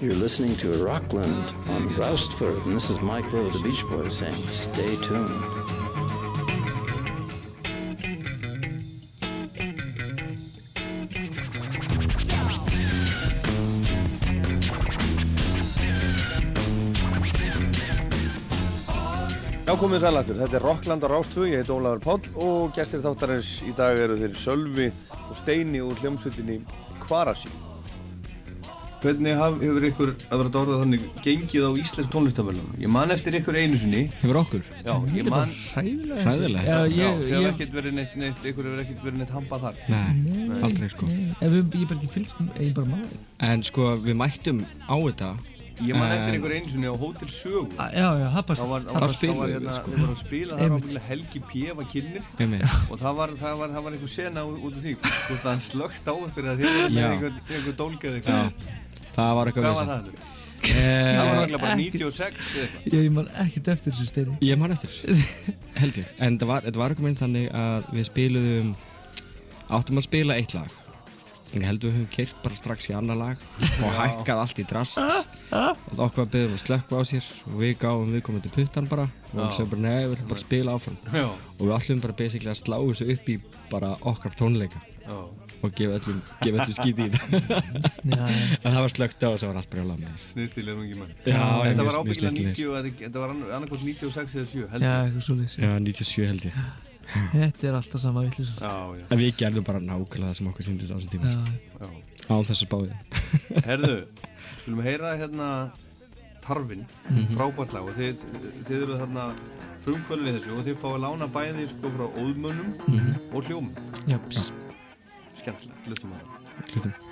You're listening to Rockland on Roustford, and this is Mike Rowe the Beach Boys saying, stay tuned. Já, komið sælættur. Þetta er Rockland á Rástvö, ég heit Ólafur Páll og gestir þáttarins í dag eru þeir Sölvi og Steini úr hljómsveitinni Kvarasi. Hvernig haf, hefur ykkur, að vera dórað þannig, gengið á Íslensk tónlistamöllum? Ég man eftir ykkur einu sinni. Hefur okkur? Já, ég man... Hræðilega. Hræðilegt. Já, ég, þið hefur ég, ekkert verið neitt, neitt, ykkur hefur ekkert verið neitt hampað þar. Nei, aldrei sko. ef við, ég bara ekki fylgst, ég bara maður. En sko við mættum á þetta Ég man eftir ykkur einu sinni á Hótel Sögu. Já, já, það Það var, það var, það var hérna, sko. þið voru að spila þar Einmitt. ábyggilega Helgi P. var kynir Einmitt. og það var, það var, það var einhver sena út af því hvort að hann slögt á ykkur að þið með Já. einhver, dólgeð eitthvað Það var eitthvað Hvað var það? þetta? Eh, Það var náttúrulega bara ekki- 96 eða eitthvað Ég man ekkert eftir þessu steini. Ég man eftir, held ég. En þetta var, þetta var eitthvað mynd þannig að við spiluðum, áttum að spila eitt lag. Ég held við höfum keirt bara strax í annar lag og hækkað allt í drast og þá okkur að byggðum að slökka á sér og við gáum við komum til puttan bara og við sögum bara nei, við ætlum bara að spila áfram Já, og við ætlum bara basically að slá þessu upp í bara okkar tónleika já og gefa öllum, öllum skíti í þetta. Já, en það var slögt á og það var allt brjálað með Snirstileg nú ekki mann Já, Þetta var ábyggilega snyrtilegir. 90 eða- Þetta var annarkvæmt 96 eða 7 já, heldur eitthvað svolítið. Já, 97 held ég. Þetta er alltaf sama já, En við gerðum bara nákvæmlega það sem okkur síndist á þessum tíma. Já, já. Á þess að spáði Herðu, skulum heyra hérna Tarfin, Mhm. frábært lag. Og þið, þið eru þarna frumkvölið þessu og þið fáið að lána bæði sko frá óðmönnum Mhm. og hljómum. Já, pss. Skemmtilega, hlustum að það Hlustum.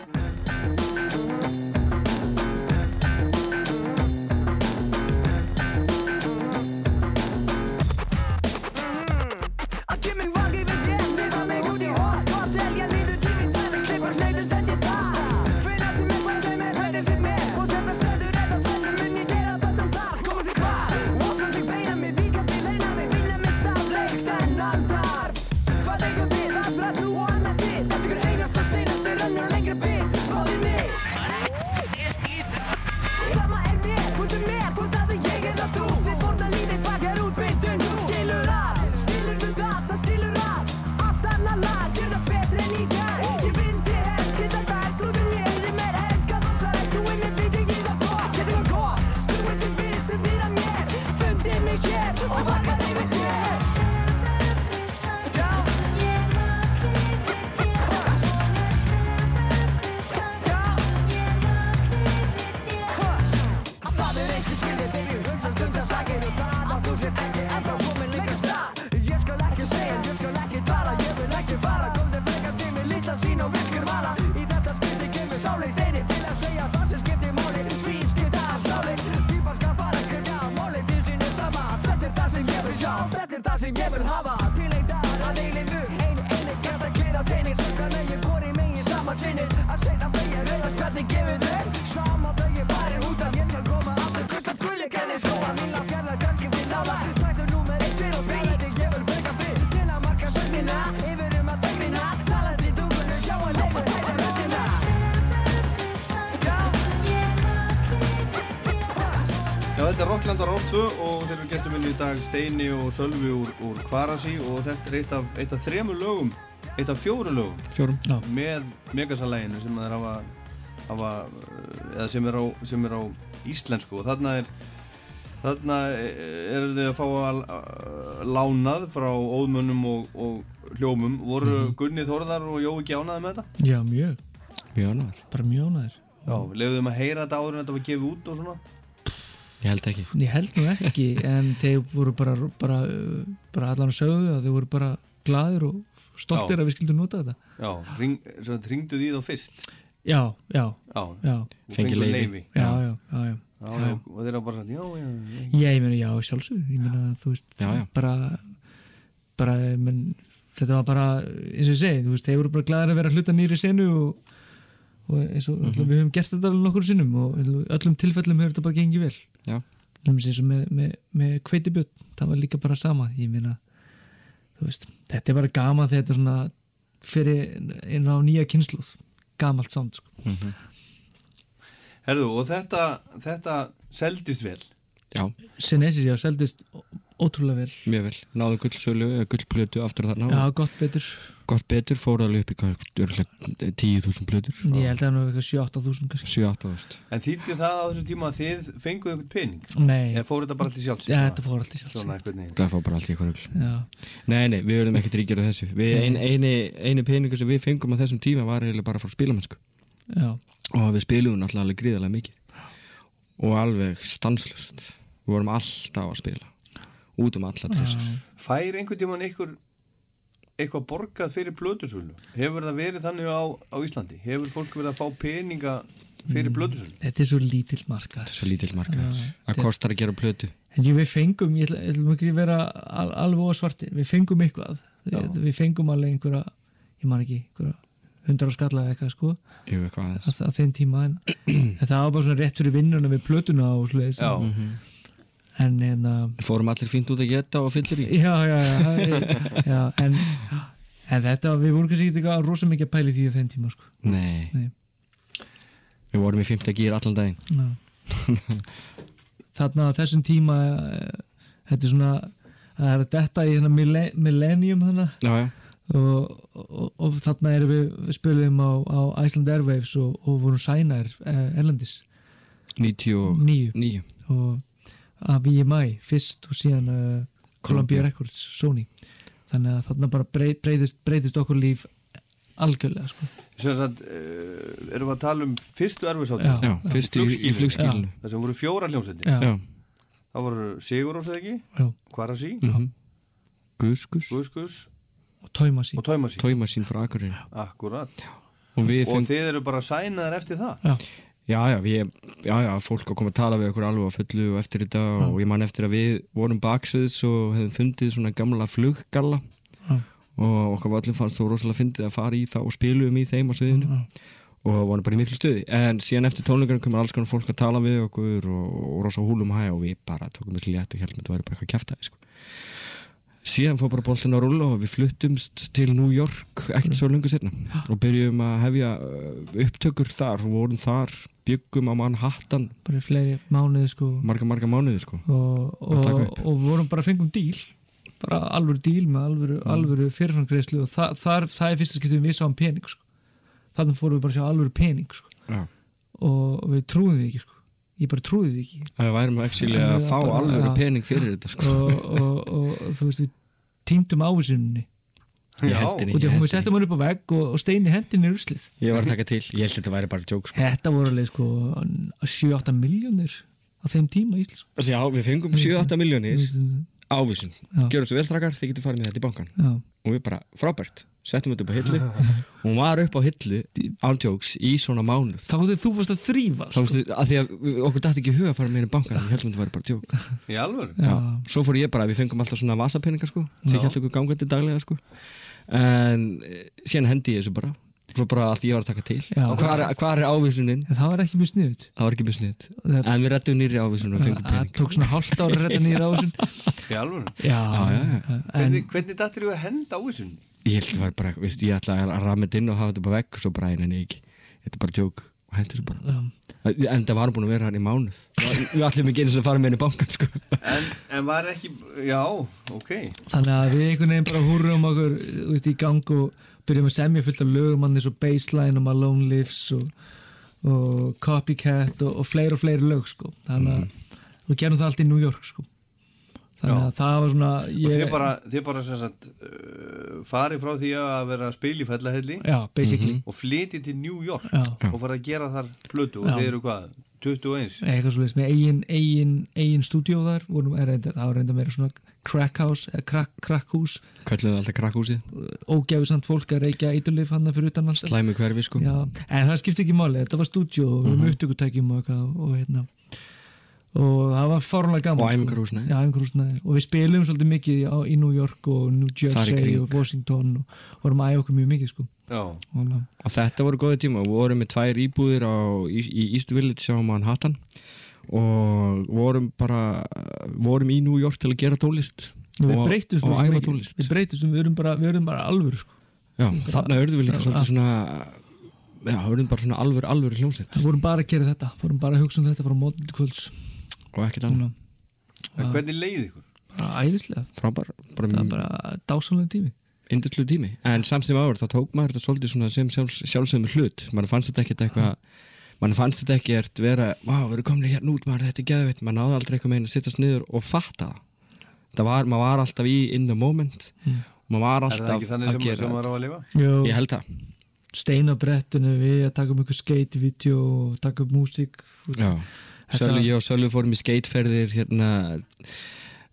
Þetta er Rockland á 2 og þeir eru gestur minni í dag Steini og Sölvi úr, úr Kvarasi og þetta er eitt af, eitt af þremur lögum eitt af fjóru lögum Fjórum Já. með Megasalæginu sem þeir hafa, hafa eða sem er á, sem er á íslensku og þarna er þarna eru þið að fá að að lánað frá óðmönnum og, og hljómum voru Mhm. Gunni Þórðar og Jói Gjánaði með þetta? já, mjög, Mjög ánæður bara mjög ánæður. Já, leiðu þeim að heyra þetta áður en þetta var gefið út og svona? Ég held ekki Ég held nú ekki, en þeir voru bara, bara, bara allan að sögðu að þeir voru bara gladir og stoltir Já. að við skildum nota þetta. Já, ring, ringdu því þá fyrst Já, já, Já, já, leyfi. leyfi. já, já, já, já. Já, Já. og þeir hafa bara sagt, já, já, já. Ég meina, já, sjálfsög, ég meina, þú veist, Já, já. bara, bara, menn, þetta var bara, eins og ég segi, þú veist, þeir voru bara gladir að vera hluta nýri senu og, og eins og mm við höfum gert þetta alveg nokkur sinnum og öllum tilfellum hefur þetta bara gengið vel. Með, með, með kveitibjörn, það var líka bara sama, ég meina, þú veist, þetta er bara gaman þegar þetta er svona fyrir inn á nýja kynsluð, gamalt samt, sko. Herðu, og þetta, þetta seldist vel. Já, Senesis, já, seldist ótrúlega vel mjög vel. Náðu gullsölu, eða gullplötu aftur þarna. Já, gott betur Gott betur, fór alveg upp í hvað, örugglega 10.000 plötur. Ég held að það er eitthvað 7-8 þúsund kannski 7-8 ást. En þýtti það á þessu tíma að þið fenguðu einhvern pening? Nei, Eða fór þetta bara til sjálfs? ja, þetta fór alltaf sjálfs Svona einhvern veginn. Það fór bara allt í eitthvað. Já, Nei, nei, við verðum ekkert ríkjur á þessu. Við, ein, eini, eini peningur sem við fengum á þessum tíma var eiginlega bara frá spilamennsku. já, Og við Út um alla trissur. Fær einhvern tíman einhver eitthvað borgað fyrir blöðusölu? Hefur það verið þannig á, á Íslandi? Hefur fólk verið að fá peninga fyrir blöðusölu? þetta er svo lítill marka Þetta er svo lítill markaður. Það kostar að gera plötu. En við fengum, ég ætla, ég ætla nú ekki að vera al, alveg ósvartir, við fengum eitthvað við, við fengum alveg einhverja ég man ekki, einhverja hundra á skalla eða eitthvað sko, Jú, eitthvað að, að þeim tíma en, en það var bara svona rétt fyrir vinnuna við plötuna og sliðis Já, en hérna Fórum allir fínt út að geta og fyllir í. já, já, já, já en, en þetta, við vorum kannski eitthvað rosa mikið að pæli því á þeim tíma sko. Nei. Nei. Við vorum í 5. gýr allan daginn. Þarna þessum tíma þetta er svona það er að detta í hérna mille- millennium hana Já, já. og, og, og þarna erum við, við spilum á, á Iceland Airwaves og, og vorum sænar eh, erlendis 99. nýju og af EMI fyrst og síðan uh, Columbia Columbia. Records, Sony þannig að þarna bara brey, breyðist, breyðist okkur líf algjörlega sko. sem sagt, uh, erum við að tala um fyrstu erfiðsáttu? Já. Já, fyrst í, í flugskilinu. Það sem voru fjóra hljómsveitir. Það voru Sigur já, Kvarasi, Mm Guskus. Guðskus og Tóimasi. Tóimasín frá Akureyri. Og við Og þið eru bara sænaðar eftir það? já, Já, já, við, já, já, fólk að koma að tala við okkur alveg á fullu og eftir þetta og ég man eftir að við vorum baksviðs og hefðum fundið svona gamla fluggalla og okkar vallum fannst þó rosalega fyndið að fara í það og spilum í þeim á sviðinu og vorum bara í miklu stuði. En síðan eftir tónleikarinn komur alls konar fólk að tala við okkur og, og rosa húlum hæ og við bara tókum þessi létt og heldum að þetta væri bara eitthvað kjæftæði sko. síðan fór bara boltin að rúlla og við fluttumst til New York ekkert svo lungu setna og byrjum að hefja uh, upptökur þar og vorum þar byggum á Manhattan bara í fleiri mánuði sko marga marga mánuði sko og, og, og vorum bara fengum díl bara alvöru díl með alvöru, Mm. alvöru fyrirframgreðslu og það, það, það er fyrsta skiptum við sáum pening sko. þannig fórum við bara að sjá alvöru pening sko. Já. og við trúðum því ekki sko. ég bara trúði því ekki að við værum En að fá bara- já. pening fyrir þetta sko og, og, og þú veist við týndum ávísunni Ég Já. held henni, og ég hún settum hann upp á vegg og, og steini hendinni í ruslið. Ég var að taka til, ég held þetta væri bara joke sko. Þetta voru alveg sko 7-8 miljónir á þeim tíma í Íslands Þessi, Já, við fengum 7-8 miljónir ávísun. Já. Gjörum svo vel strakar, þið getur farið með þetta í bankan já, og við bara, frábært, settum þetta upp á hillu. Og hún var upp á hillu ándjóks í svona mánuð. Þá þegar þú fórst að þrýfa þá veistu, að því að okkur dætti ekki í hug að fara með henni í bankan við heldum þetta væri bara djók Í alvöru? já, svo fór ég bara, við fengum alltaf svona vasapeningar sko, sem held okkur gangandi daglega sko en eh, síðan hendi ég þessu bara svo bara að ég var að taka til Já. og hvað er, hvar er ávísunin? en það var ekki mjög sniðut það var ekki mjög Þetta- en við rettum nýri ávísun og fengum það tók svona hálft ára að redda nýra á þessum Í alvöru? já, já, já. en Hvernig, hvernig dattir þú að henda á þessu? ég held að það var bara, veist, ég ætla að ramma þetta inn og hafa þetta bara vekk og svo bara einu en ekki þetta er bara djók og hendur þessu bara já, en það var búin að vera hann í mánuð við ætlum ekki eins og að fara með henni í bankan sko. En, en var ekki, já, ok. þannig að við einhvern veginn bara húrum okkur veist, í gang og byrjum að semja fullt af lögum hann eins og Baseline og Malone Lives og, og Copycat og, og fleiri og fleiri lög sko. þannig að við gerum það allt í New York sko. þannig að það var svona Og ég, þið bara, þið bara sem sagt, uh, farið frá því að vera að spila í fellahelli basically. Og flytið til New York Já. og farið að gera þar plötu og þið eru hvað, 21? eitthvað svo með eigin, eigin, eigin stúdíó þar er það var reynda meira svona crack house, eða crack, crack hús. Kölluðu alltaf krakkhúsið ógæfu samt fólk að reykja eitulif hann fyrir utan allt. Slæmi hverfi sko. Já, en það skipti ekki máli, þetta var stúdíó og við Mhm. erum upptökutækjum og eitthvað og hérna og það var fárlega gaman Og æfingarhúsnæði. Já, æfingarhúsnæði. Og við spilum svolítið mikið á, í New York og New Jersey og Washington og vorum að æfa okkur mjög mikið sko. Já. og, og þetta voru góði tíma, við vorum með tvær íbúðir á, í, í East Village á Manhattan. Og vorum bara vorum í New York til að gera tónlist. Við og, og æfa mikið. tónlist. Við breytumst, við erum bara, bara alvöru sko. Já, þarna örðum við líka svolítið svona já, höfum bara svona alvöru, alvöru hljómsveit. Við vorum bara að gera þetta. Vorum bara að hugsa um þetta frá mótið til kvölds og ekkert annað, En hvernig leið ykkur? bara æðislega. Frábær bara, það er bara dásamlega tími. Induslu tími. En samt sem áður þá tók maður þetta svolítið svona sem sjálfs, sjálfsögum hlut. Mann fannst þetta ekkert eitthvað mann fannst þetta ekkert vera vá, við erum komin hérna út, maður þetta er geðveitt maður náði aldrei eitthvað með einn að sittast niður og fatta það. Það var, maður var alltaf í in the moment. Mm. maður var Er það alltaf ekki þannig að sem, gera maður á að lifa? Jú, ég held það. Stein á brettinu við að taka um einhver skate-vídeó og taka upp músík Sölvi, ég og Sölvi fórum í skateferðir hérna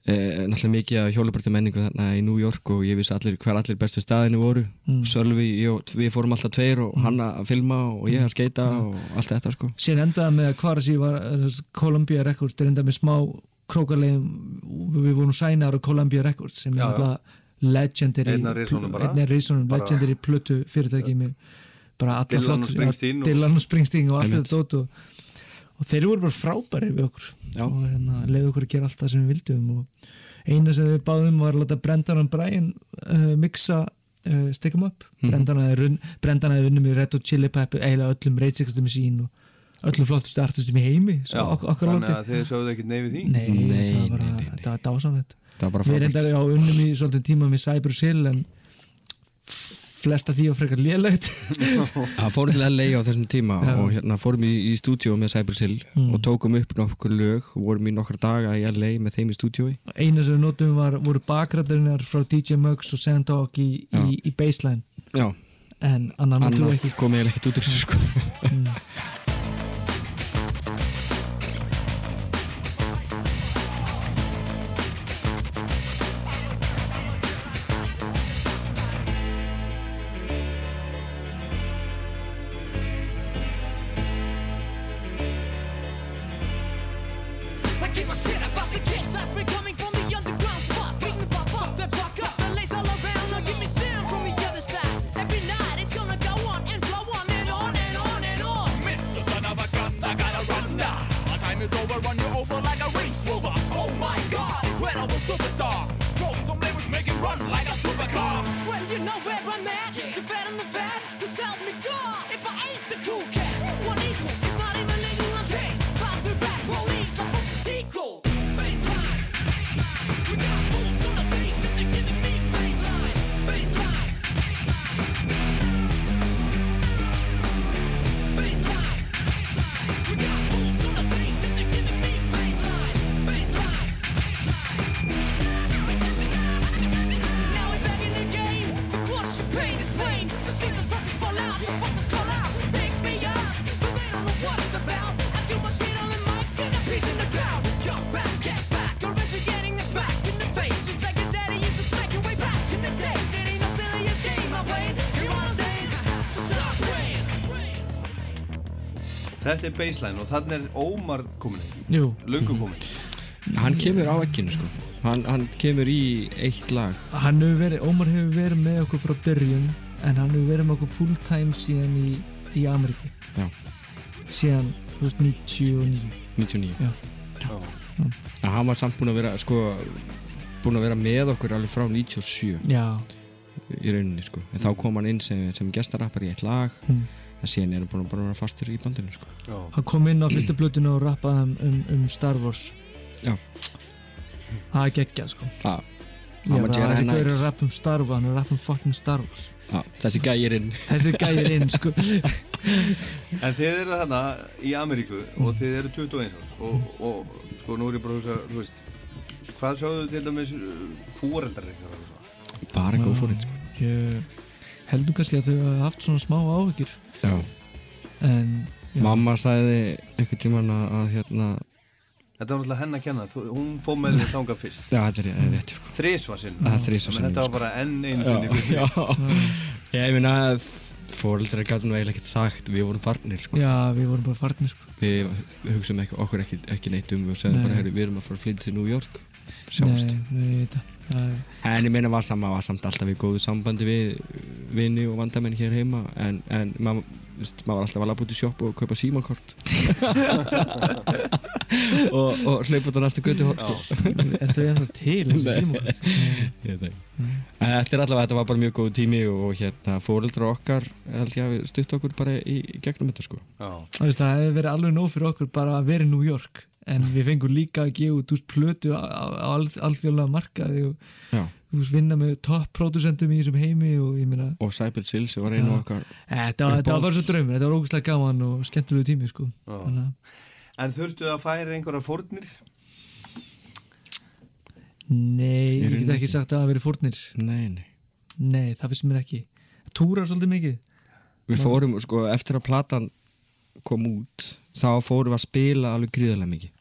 eh, náttúrulega mikið af hjólabrötu menningu þarna í New York og ég vissi allir hver allir bestu staðinu voru. Mm. Sölvi, ég, við fórum alltaf tveir og hann að filma og ég að skeita og allt þetta sko. Síðan endaði með að Kvarasi var eh, Columbia Records, þetta endaði með smá krókarlegum, við vorum sænar á Columbia Records sem er alltaf legendary legendary plötu fyrirtæki með bara alla flott- Dylan og Springsteen og allt þetta dót og, og þeir voru bara frábæri við okkur Já. og hérna, leiði okkur að gera allt það sem við vildum og eina sem við báðum var að láta Brendan og Brian uh, mixa uh, Stick 'em Up. Brendan hafði runn- Brendan hafði vunnið með Red Hot Chili Pepper eiginlega öllum Rage Against the Machine og öllum flottustu artistum í heimi Já, þannig að þið sögðu ekkert nei við því? Nei, Nei, þetta var bara, nei, nei, nei. þetta var dásanlegt það var bara Við reyndar frábært á unnum í svolítið tíma með Cypress Hill en flesta því og frekar lélegt. Það fórum til LA á þessum tíma Já. og hérna fórum í, í stúdíó með Cypress Hill Mm. og tókum upp nokkur lög og vorum í nokkra daga í LA með þeim í stúdíói. Eina sem við notum var, voru bakrættarinnar frá DJ Muggs og Sandog í, í, í baseline. Já, en notum við annað ekki. út úr þessu sko Þetta er baseline og þannig er Ómar komin inn, Jú, löngu komin. Hann kemur á ekkinu sko. Hann, hann kemur í eitt lag. Hann hefur verið, Ómar hefur verið með okkur frá byrjun en hann hefur verið með okkur full time síðan í, í Ameríku. Já. síðan, þú veist, 99 99 Já. En hann var samt búinn að vera sko búinn að vera með okkur alveg frá 97 Já, í rauninni sko. En þá kom hann inn sem, sem gestarappar í eitt lag. Mm. En síðan er hann búinn að bara vera fastur í bandinu sko Já. hann kom inn á fyrstu blötuna og rappaði um, um, um Star Wars Já. Það er geggjað, sko þessi gaur er Knights. að rappa um Star Wars, hann er að rappa um fucking Star Wars ah, þessi gæirinn Þessi gæðir inn, sko En þið eru þarna í Ameríku og þið eru 21 árs og, og sko nú er ég bara að hugsa, þú veist, hvað sjáðu til dæmis fóreldar ykkar og svo? bara góð fór sko. Ég heldum kannski að þau hafa haft svona smá áhyggjur Já. en já, mamma sagði einhvern tíman að, að hérna Þetta var náttúrulega henn að kenna, þú, hún fóð með þið þangað fyrst. já þetta er, er rétt sko. Þrísvar sinn. Er að Þetta var sko. bara enn einu sinni fyrir. já. ég meina að fóreldrar gætu nú eiginlega ekkert sagt við vorum farnir sko. já, við vorum bara farnir sko. við hugsaum ekki, okkur ekki, ekki neitt um við segðum Nei. bara, við erum að fara að flytja til New York sjáumst En ég meina var, sama, var samt alltaf í góðu sambandi við vini og vandamenn hér heima en, en maður maður var alltaf að labba út í sjopp og kaupa símakort og, og hlaupa út á næstu götu. Er þau ennþá til þessi símókvæð? Ég veit ekki. En þetta er allavega, þetta var bara mjög góð tími og hérna fóreldra okkar held ég að stutt okkur bara í, gegnum þetta sko. Já, Það hefði verið alveg nóg fyrir okkur bara að vera í New York en við fengum líka að gefa út úr plötu á, á, á alþ- alþjóðlega markaði og Já. vinna með topp-pródusentum í þessum heimi og ég meina Og Sæbel Sils var einu okkar þetta var, þetta var bara svo draumur, þetta var ógustlega gaman og skemmtilegu tími sko. Að, En þurftu að færa einhverja fórnir? nei, Í ég get ekki sagt að það hafi verið fórnir. Nei, nei. Nei, það finnst mér ekki. Túrar svolítið mikið. Við fórum, sko, eftir að platan kom út þá fórum við að spila alveg gríðarlega mikið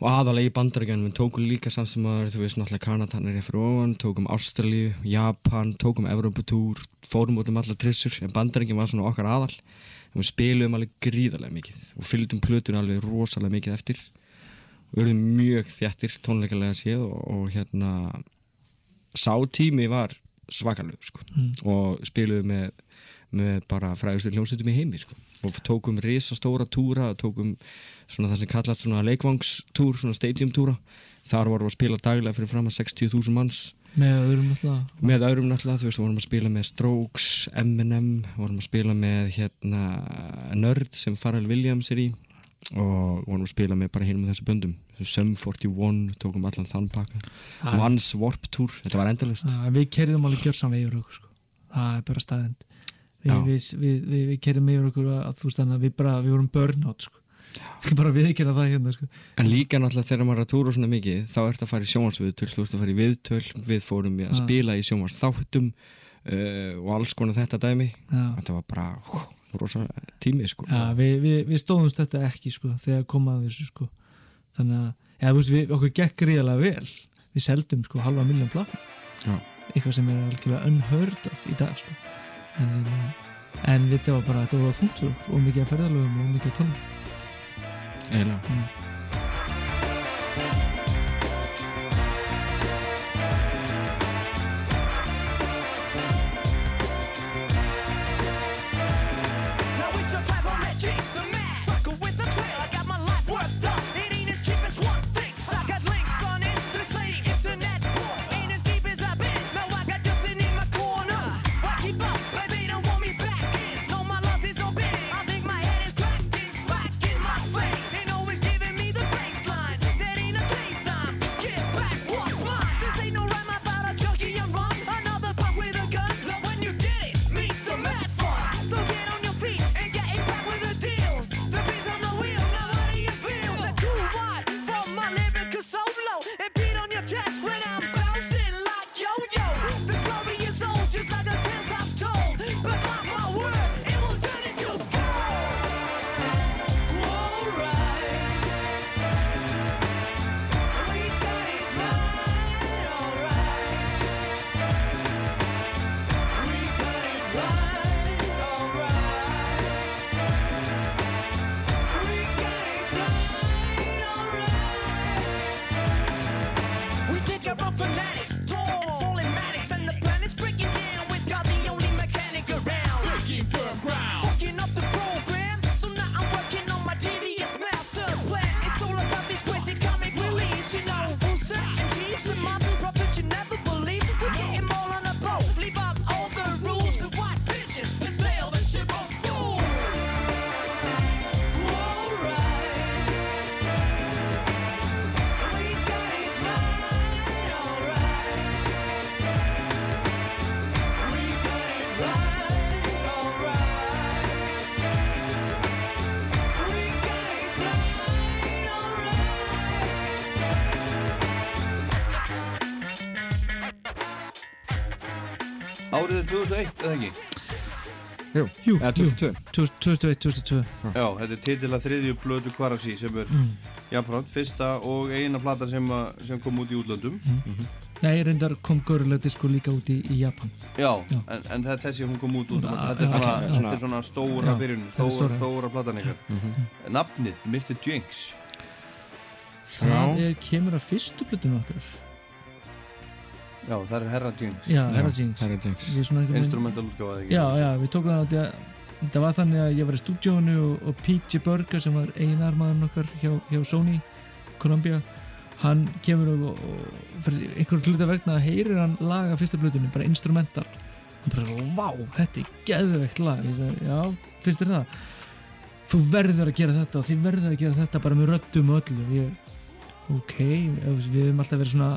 og aðalega í bandarækjanum við tókum líka samt sem að þú veist náttúrulega Kanatanir er fyrir ofan, tókum Ástralíu, Japan, tókum Evropatúr, fórum út um alla trissur. En bandarækjan var svona okkar aðal. En við spilum alveg gríðarlega mikið. Og fylgdum plötun alveg rosalega mikið eftir. Og verðum mjög þjættir tónleikalega séð. Og, og hérna sá tími var svakalög sko. og spiluðum með, með bara frægustu hljómsveitum í heimi sko. og tókum risastóra túra tókum svona það sem kallast svona leikvangstúr, svona stadium túra þar vorum við að spila daglega fyrir fram að 60.000 manns. Með öðrum alltaf með öðrum náttúrulega, þú veist, vorum að spila með Strokes, Eminem, vorum að spila með hérna Nerd sem Pharrell Williams er í. Og vorum að spila með bara hinum með þessu böndum. Sum 41, tókum allan þann pakka. Once Warp Tour, þetta var endalist við kerðum alveg gjörsamlega yfir okkur sko. það er bara staðrind við, við, við, við, kerðum yfir okkur að, þú veist þannig að við bara, við vorum burnout sko. Bara viðkynna það hérna sko. En líka náttúrulega þegar maður er að túra svona mikið þá ert að fara í sjónvarsviðtöl, þú ert að fara í viðtöl við fórum að spila í sjónvarsþáttum uh, og alls konar þetta dæmi. Þetta var bara hú, rosa tími sko. Já, við, við, við stóðumst þetta ekki sko, þegar komaði þessu sko. þannig að ja, veist, við, okkur gekk gríðarlega vel. Við seldum sko halva miljón platna. Eitthvað sem er algjörlega unheard of í dag sko. En, en, en þetta var bara þetta var þungt fyrir okkur og mikið að ferðalögum og mikið að tónum eiginlega. Now eða ekki? Jú, Jú, eða jú. 2002 2001, 2002 Já, þetta er titila þriðju blödu Kvarasi sem er mm. jafnframt fyrsta og eina plata sem, að, sem kom út í útlöndum. Nei, reyndar kom Gorilla Disco líka út í, í Japan. Já, Já. En, en það- þessi hún kom út út um þetta, er svona, já. þetta er svona stóra byrjun stóra, stóra. stóra platan ykkar. Nafnið, Mr. Jinx. Það er, kemur að fyrstu blutinu okkar Já, það er Herra Jinx Já, Herra Jinx Herra Jinx Ég er svona ekki með- Instrumental útgáfa eða ekki? Já, já, við tókum það út í að þetta var þannig að ég var í stúdíónu og, og P.J. Burger sem var einarmaðurinn okkar hjá, hjá Sony Columbia hann kemur og, og fyrir einhverjum hluta vegna heyrir hann laga fyrsta blötunni, bara instrumental. Hann bara, vá, þetta er geðveikt lag. Ég sagði, já, finnst þér það? Þú verður að gera þetta og þið verður að gera þetta bara með röddum og öllu. Ég, ok, við höfum alltaf verið svona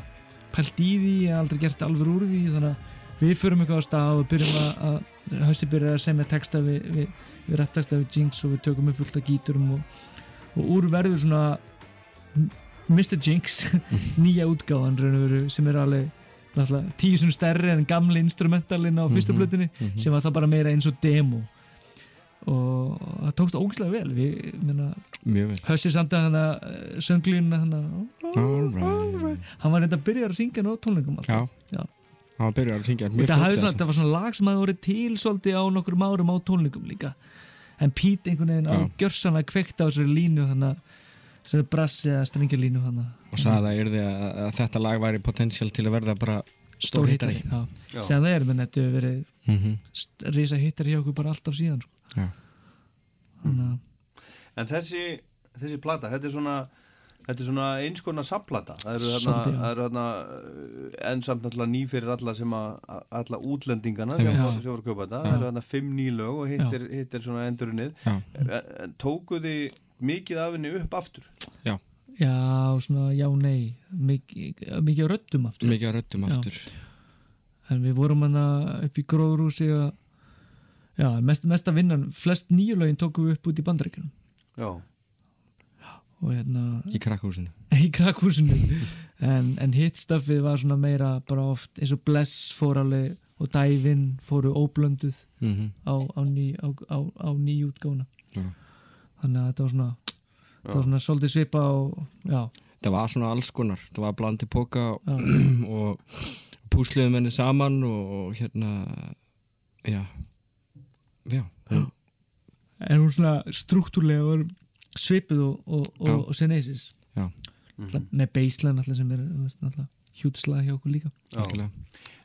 pælt í því, ég hef aldrei gert alveg úr því þannig að við förum eitthvað á stað og byrjum að, að hösti byrjar að semja texta við, við, við rapptexta við Jinx og við tökum upp fullt af gíturum og, og úr verður svona Mr. Jinx nýja útgáðan raun og veru sem er alveg tíu svona stærri en gamli instrumentalinn á fyrsta Mhm, blötunni mhm. sem var það bara meira eins og demo og það tókst ógislega vel við, menna, mjög vel Hössi samt að hana sönglínu hana Alright. hann var reynda að byrja að syngja á tónleikum Já, alltaf. Já. hann byrjar að syngja það, hafði fljótlega svona, það var svona lag sem hafði verið til svolítið á nokkrum árum á tónleikum líka en Pete einhvern veginn á Já. gjörsanlega kveikt á þessari línu þannig þessari brassi eða strengjalínu þannig og sagði að, að, að þetta lag væri potential til að verða bara stór hittari já. Já. sem það er, menn þetta hefur verið mm -hmm. risa hittari hjá okkur bara alltaf síðan sko. Já. að En þessi, þessi plata, þetta er svona Þetta er svona eins konar samplata það eru þarna, Svolítið, já. það eru þarna uh, en samt náttúrulega ný fyrir alla sem að alla útlendingana sem, voru- sem voru að kaupa þetta, það eru þarna fimm ný lög og hitt Já. er, hitt er svona endurunnið. Já, tóku þið mikið af henni upp aftur? Já, já, svona já, nei. Mikið, mikið á röddum aftur. Mikið röddum Já. aftur. En við vorum hana upp í gróðrúsi að já, mest, mesta vinnan flest nýju lögin tókum við upp út í bandaríkjunum. Já, og hérna í krakkúsinu í krakkhúsinu en, en hitt stöfið var svona meira bara oft eins og Bless fór alveg og Dævin fóru óblönduð mm -hmm. á, á, ný, á, á, á nýjútgána Já. þannig að þetta var svona þetta var svona svolítið svipa og já, það var svona alls konar. Það var blandi póka og, já, og púsliðum henni saman og, og hérna já já, hún, en hún svona struktúrlega var svipuð og, og, Já. og, og Senesis. Já, með baseline alltaf sem er hjútslag hjá okkur líka. Já. algjörlega.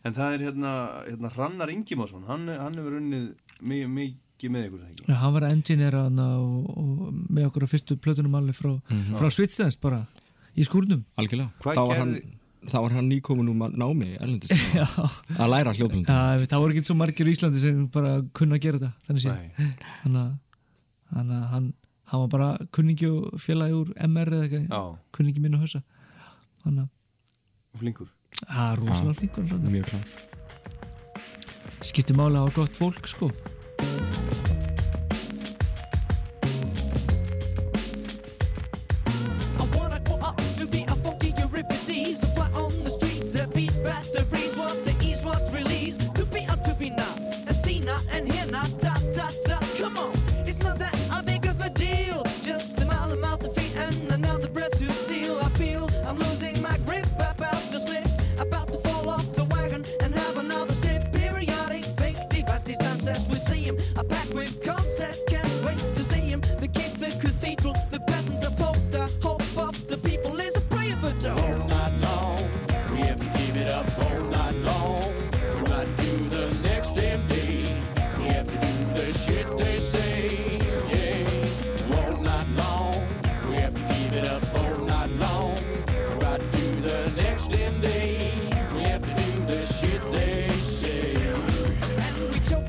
En það er hérna, hérna Hrannar Ingimásson hann, hann hefur unnið mikið, mikið með ykkur það ekki Já, hann var engineer og, og með okkur á fyrstu plötunum alveg frá, Mhm. frá Svitsdens bara í skúrnum. Algjörlega, Hvað þá var, hann, gerði- þá var hann nýkomin ma- námi erlendis. Já, að læra hljóðblöndum Já, það voru ekki svo margir í Íslandi sem bara kunna að gera þetta þannig sé Nei. þannig að þannig að hann, hann var bara kunningi og félagi úr MR eða eitthvað kunningi minn og hausa þannig að flinkur. Það er rosalega flinkur svona. mjög klár. Skiptir máli að hafa gott fólk sko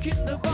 in the vomit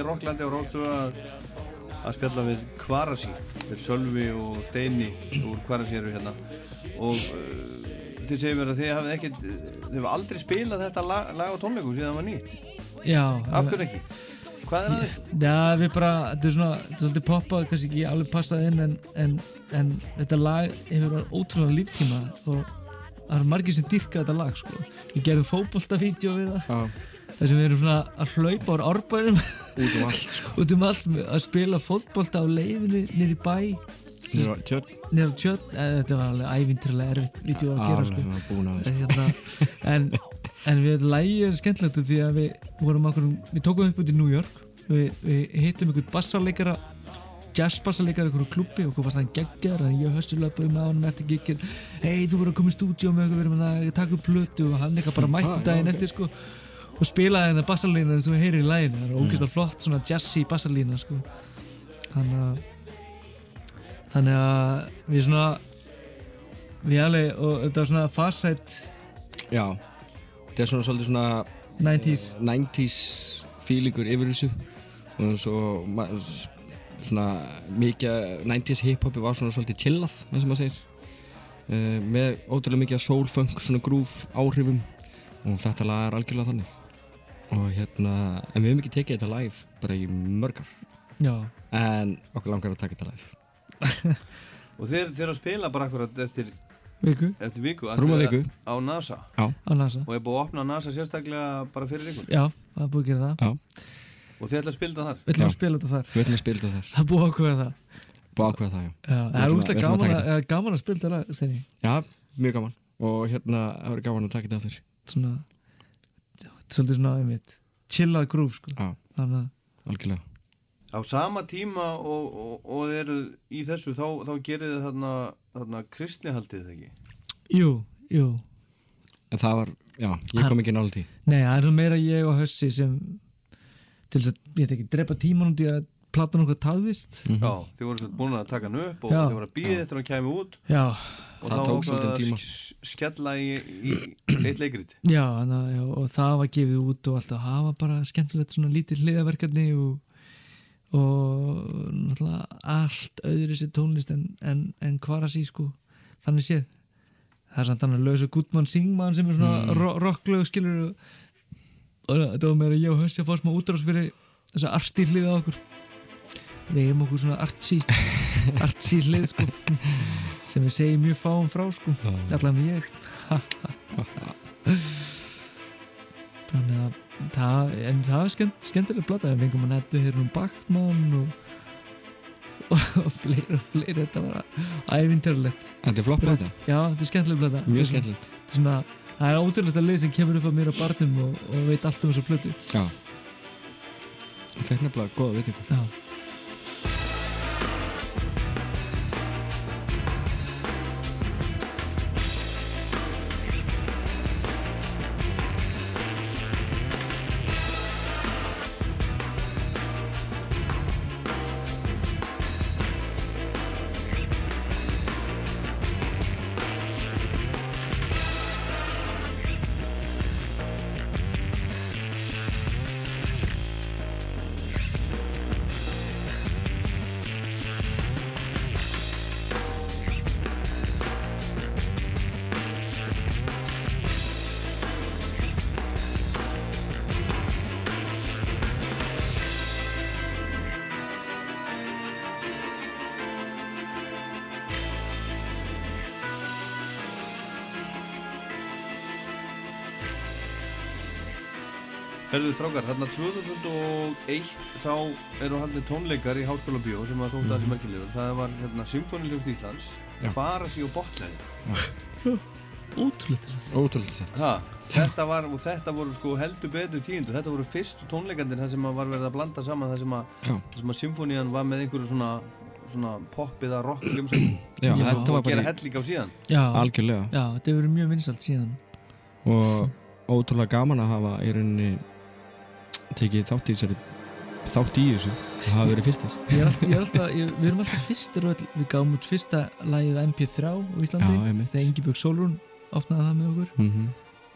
í Rocklandi og Róstu að, að spjalla við Kvarasi þeir Sölvi og Steini úr Kvarasi eru hérna og uh, þið segir mér að þið hafið ekkert þið hafið aldrei spilað þetta lag, lag á tónleikum síðan það var nýtt Já, af hverju ekki? hvað er það? Já, við bara, þetta er svona, þetta er svolítið poppað, kannski ekki alveg passað inn en, en, en þetta lag hefur verið ótrúlega líftíma og það eru margir sem dyrka þetta lag, sko. Við gerum fótboltavídeó við það, Já, þar sem við erum svona að hlaupa á árbænum. Út um allt sko. Út um allt að spila fótbolta á leiðinni nýri bæ, Nýra tjörn. nýra tjötn, þetta var alveg ævintrilega erfitt vídeo að gera, sko. Að hérna, en, en við lægið er skemmtilegt því að við vorum okkur, við tókum upp út í New York. Við, við hittum einhvern bassarleikara jazzbassarleikara í einhverju klubbi. Og hvað fannst hann geggjar en ég höstu löpuð með honum eftir giggir hei þú verður að koma í stúdíu með okkur við erum að taka upp plötu og hann eitthvað bara mætti daginn eftir sko og spilaði hennar bassarlína þess að þú heyrir í læginu það er ógeðslega flott svona jazzy bassarlína sko. Þannig að þannig að við svona við alveg og þetta var svona farsætt Já, þetta er svona svolítið svona 90s 90s feelingur yfir þessu. Og svo svona mikið 90s hiphopi var svona svolítið chillað eins og maður segir. Uh, með ótrúlega mikið soul funk svona groove áhrifum og þetta lag er algjörlega þannig og hérna en við hefum ekki tekið þetta live bara í mörgar já, en okkur langar að taka þetta live. Og þeir, þeir eru að spila bara akkurat eftir, viku. eftir viku Rúma Ætlið viku. Á NASA. Á NASA. Og er búið að opna NASA sérstaklega bara fyrir ykkur. Já, það er búið að gera það. Já, Og þið ætla að spila það þar? Við ætlum að spila þetta þar. Við ætlum að spila þetta þar. Það er búið að ákveða það. Búið að ákveða það, já. Það er útlægt að gaman, að- gaman að spila þetta Steini. Já, mjög gaman. Og hérna, það verður gaman að taka þetta aftur svona svolítið svona einmitt chillað grúf sko. Já, þannig að algjörlega. Á sama tíma og, og, og þið eru í þessu þá, þá gerir þið þarna, þarna kristnihaldið þegar ekki? Jú, jú. En það var, já, ég kom ekki nála því. Nei, það er svo meira ég og Hössi sem til þess að, ég veit ekki, drepa tíman út í að platan okkur tafðist Mhm. Já, þið voru búin að taka hann upp og Já. þið voru að býða eftir að hann kæmi út já, og Það þá að tíma. sk- skella í, í eitt leikrit já, að já, og það var gefið út og alltaf hafa bara skemmtilegt svona lítið hliðaverkefni og og náttúrulega allt öðru sér tónlist en, en, en hvar að sí sko þannig séð það er samt þannig að lösa Gutmann Singman sem er svona mm. rocklög skilur og, og þetta var meira ég og Hössi að fá smá útrás fyrir þessa arti hlið á okkur við hefum okkur svona artsy artsy hlið sko sem við segjum mjög fáum frá sko. Allan ég. Þannig að það, en það er skemmt, skemmtilega blata við fengum að nettu hér um Bachmann og, og fleiri og fleiri þetta var ævinterlegt Þetta er flott plata, já, þetta er skemmtilega blata mjög skemmtilegt. Þetta er svona, það er ótrúlega leið sem kemur upp á mér á barnum og, og veit allt um þessu plötu. Já. Fekk nefnilega góða veitingu já, Herðu strákar, þarna 2001 þá eru haldið tónleikar í Háskóla Bíó sem að þótt aðeins Mhm. merkilegur. Það var hérna, Symfóniljóst Íslands. Farasi og Botlæði ótrúlega Ótrúlega sett Ha, þetta var, og þetta voru sko heldur betur tíundu, þetta voru fyrstu tónleikandir þar sem að var verið að blanda saman þar sem að, Já. þar sem að symfónían var með einhverju svona, svona pop eða rock þetta var og gera helling á síðan. Já, algjörlega. Já, þetta hefur verið mjög vinsalt síðan. Og ótrúlega gaman að hafa í rauninni tekið þátt í þessari þátt í þessu og hafa verið fyrstir. Ég er alltaf, ég er alltaf, ég, við erum alltaf fyrstir og öll, við gáum út fyrsta lagið MP3 á Íslandi. Já, þegar Ingibjörg Sólrún opnaði það með okkur. Mm -hmm.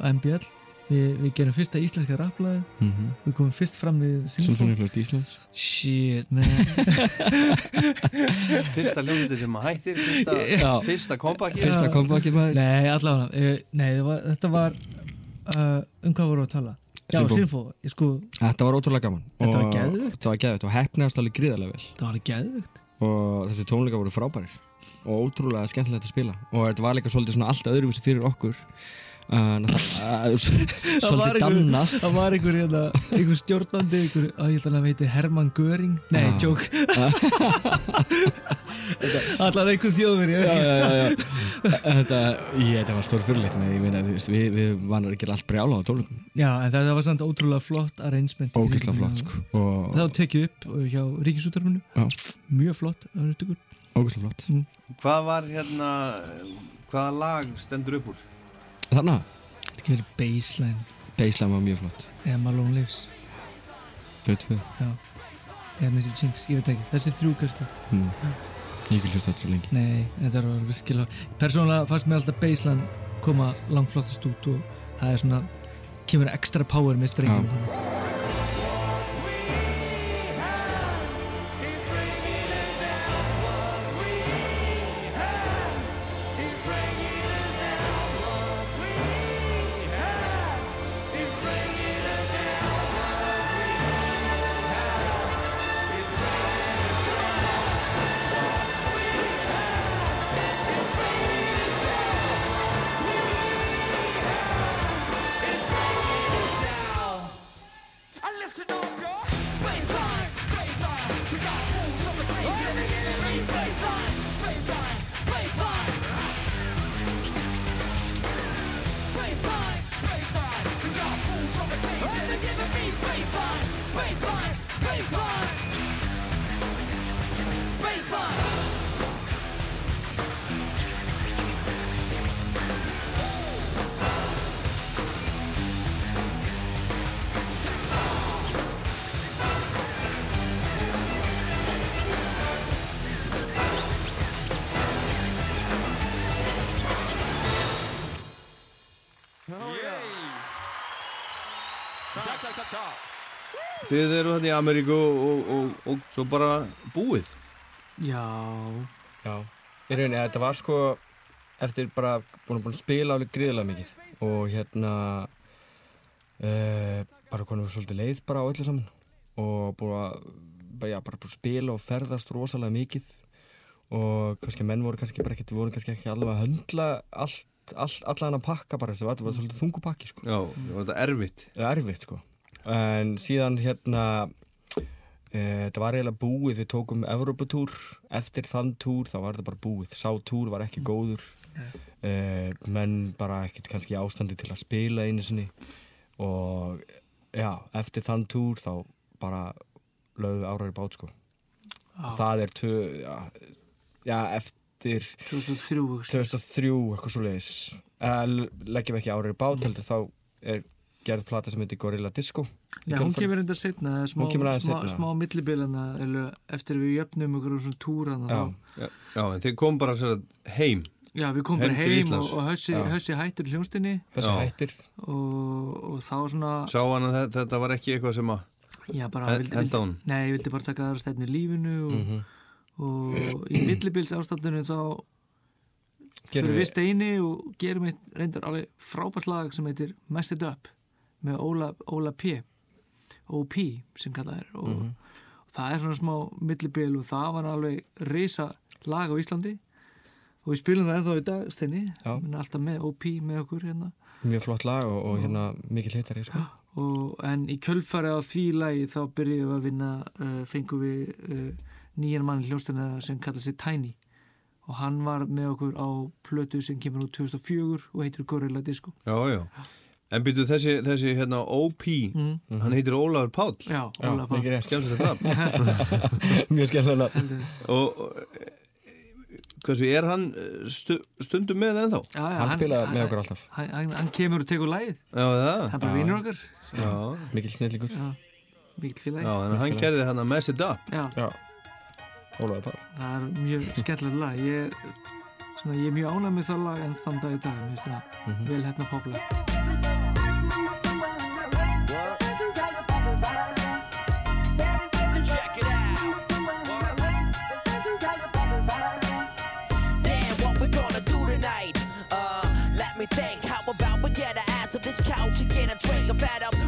á MBL við, við gerum fyrsta íslenska rapplaði mm -hmm. við komum fyrst fram við Sinfón Sinfóníuflöst Íslands. Shit man. Fyrsta hljómsveitin sem að hættir fyrsta, fyrsta kompaki Fyrst- Fyrsta kompakið maður. Nei allavega uh, nei það var, þetta var uh, um hvað vorum við að tala Já. Sinfó, ég sko, Þetta var ótrúlega gaman. Þetta var geðveikt. Þetta var geðvegt og hefnaðast alveg gríðarlega vel. Það var alveg geðvögt og þessi tónleika voru frábærir og ótrúlega skemmtilegt að spila. Og þetta var líka svolítið svona allt öðruvísi fyrir okkur svolítið dannað Það var einhver, hérna, einhver stjórnandi einhver, að ég ætla að veiti Hermann Göring. Nei, Já. joke. Allar einhver þjóðveri já, já, já, já. Þetta, ég, þetta var stór fyrirleitt ég meina, þú veist, við, við vanar ekki allt brjála á tónleikum Já, en það var samt ótrúlega flott arrangement. Ógeðslega flott sko. Og Það var tekið upp hjá Ríkisútarfinu Já. Mjög flott, ógeðslega flott. Hvað var hérna, hvaða lag stendur upp úr? Þannig að Þetta ekki verið baseline. Baseline var mjög flott. Eða Malone Lives Þau tvö. Já, eða Mr. Jinx, ég veit ekki. Þessi þrjú kannski. Mm. Ég ekki hlust þetta svo lengi. Nei, þetta var virkilega Persónulega fannst mér alltaf baseline koma langflottast út og það er svona kemur ekstra power með strengjum Þið eru þarna í Ameríku og, og, og, og svo bara búið. Já, Já, í rauninni, þetta var sko eftir bara búin að, búin að spila alveg gríðilega mikið. Og hérna uh, bara konum við svolítið leið bara á öllu saman. Og búin að bara, já, bara búin að spila og ferðast rosalega mikið. Og kannski menn voru kannski bara ekkert, við vorum kannski ekki alveg að höndla allt, allt, allan að pakka bara. Þessi, þetta var svolítið þungupakki sko. Já, það var þetta erfitt. Það er erfitt sko en síðan hérna e, þetta var eiginlega búið við tókum Evropatúr eftir þann túr þá var þetta bara búið. Sá túr var ekki góður. E, menn bara ekkert kannski ástandi til að spila einu sinni. Og já, eftir þann túr þá bara árar í bát sko. Og það er tvö já, já eftir 2003 hugsa. 2003 eitthvað svo leiðis leggjum ekki árar í bát heldur þá er gerð plata sem heitir Gorilla Disco Já, hún kemur enda setna, smá, smá, smá millibilana eftir við jöfnum okkur svona túrana Já. Já, já en þið kom bara heim. Já, við komum bara Heim og, og hössi, hössi hættur í hljónstinni þessi Já. hættir og, og þá svona Sá hann að þetta, þetta var ekki eitthvað sem að já, bara, vildi, vildi. Nei, ég vildi bara taka aðra stefni í lífinu og, Mhm. og í millibils ástandinu þá Gerum fyrir við- við steini og gerum eitt reyndar alveg frábært lag sem heitir Mess It Up með Óla, Óla P. OP sem kallað er. Og, Mhm. og það er svona smá millibil og það var alveg reysa lag á Íslandi. Og við spilum það ennþá í dag steini, Já. Menn alltaf með OP með okkur hérna. Mjög flott lag og, og hérna mikið hitari sko. og, en í kjölfari á því lagi þá byrjuðum við að vinna uh, fengum við uh, nýjan mann í hljóstina sem kallar sig Tiny. Og hann var með okkur á plötu sem kemur úr 2004 og heitir Gorilla Disco. Já, já. En byrju þessi, þessi hérna OP, mm. hann heitir Ólafur Páll. Já, Já, Óla Páll mikið rétt Skemmtilegt það. mjög skemmtilega Heldur. og og, hversu, er hann eh, stu, stundum með ennþá? Já, já, hann spilaði með okkur alltaf hann, hann, hann kemur og tekur lagið Já, það? hann bara vinur okkar Já, mikil snillingur já, mikil félagi já en hann gerði hann að mess it up. já, já, Ólaður Pál það er mjög skemmtilegt lag ég, svona, ég er mjög ánægð með það lag en þann dag í dag mér finnst það Mhm. vel hérna popla Uh, me think. How about we get our ass off this couch and get a drink and fed up?